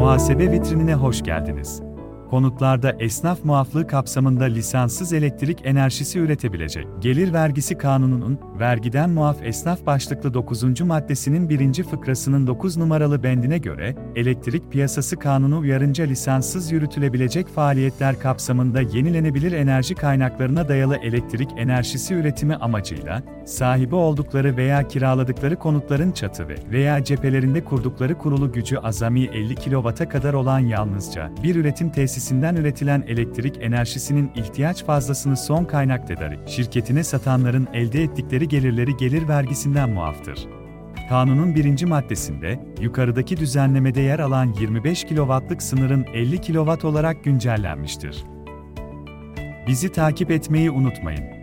Muhasebe vitrinine hoş geldiniz. Konutlarda esnaf muaflığı kapsamında lisanssız elektrik enerjisi üretebilecek. Gelir Vergisi Kanunu'nun vergiden muaf esnaf başlıklı 9. maddesinin 1. fıkrasının 9 numaralı bendine göre, Elektrik Piyasası Kanunu uyarınca lisanssız yürütülebilecek faaliyetler kapsamında yenilenebilir enerji kaynaklarına dayalı elektrik enerjisi üretimi amacıyla, sahibi oldukları veya kiraladıkları konutların çatı ve veya cephelerinde kurdukları kurulu gücü azami 50 kW'a kadar olan yalnızca bir üretim tesisinden üretilen elektrik enerjisinin ihtiyaç fazlasını son kaynak tedarik şirketine satanların elde ettikleri gelirleri gelir vergisinden muaftır. Kanunun birinci maddesinde, yukarıdaki düzenlemede yer alan 25 kW'lık sınırın 50 kW olarak güncellenmiştir. Bizi takip etmeyi unutmayın.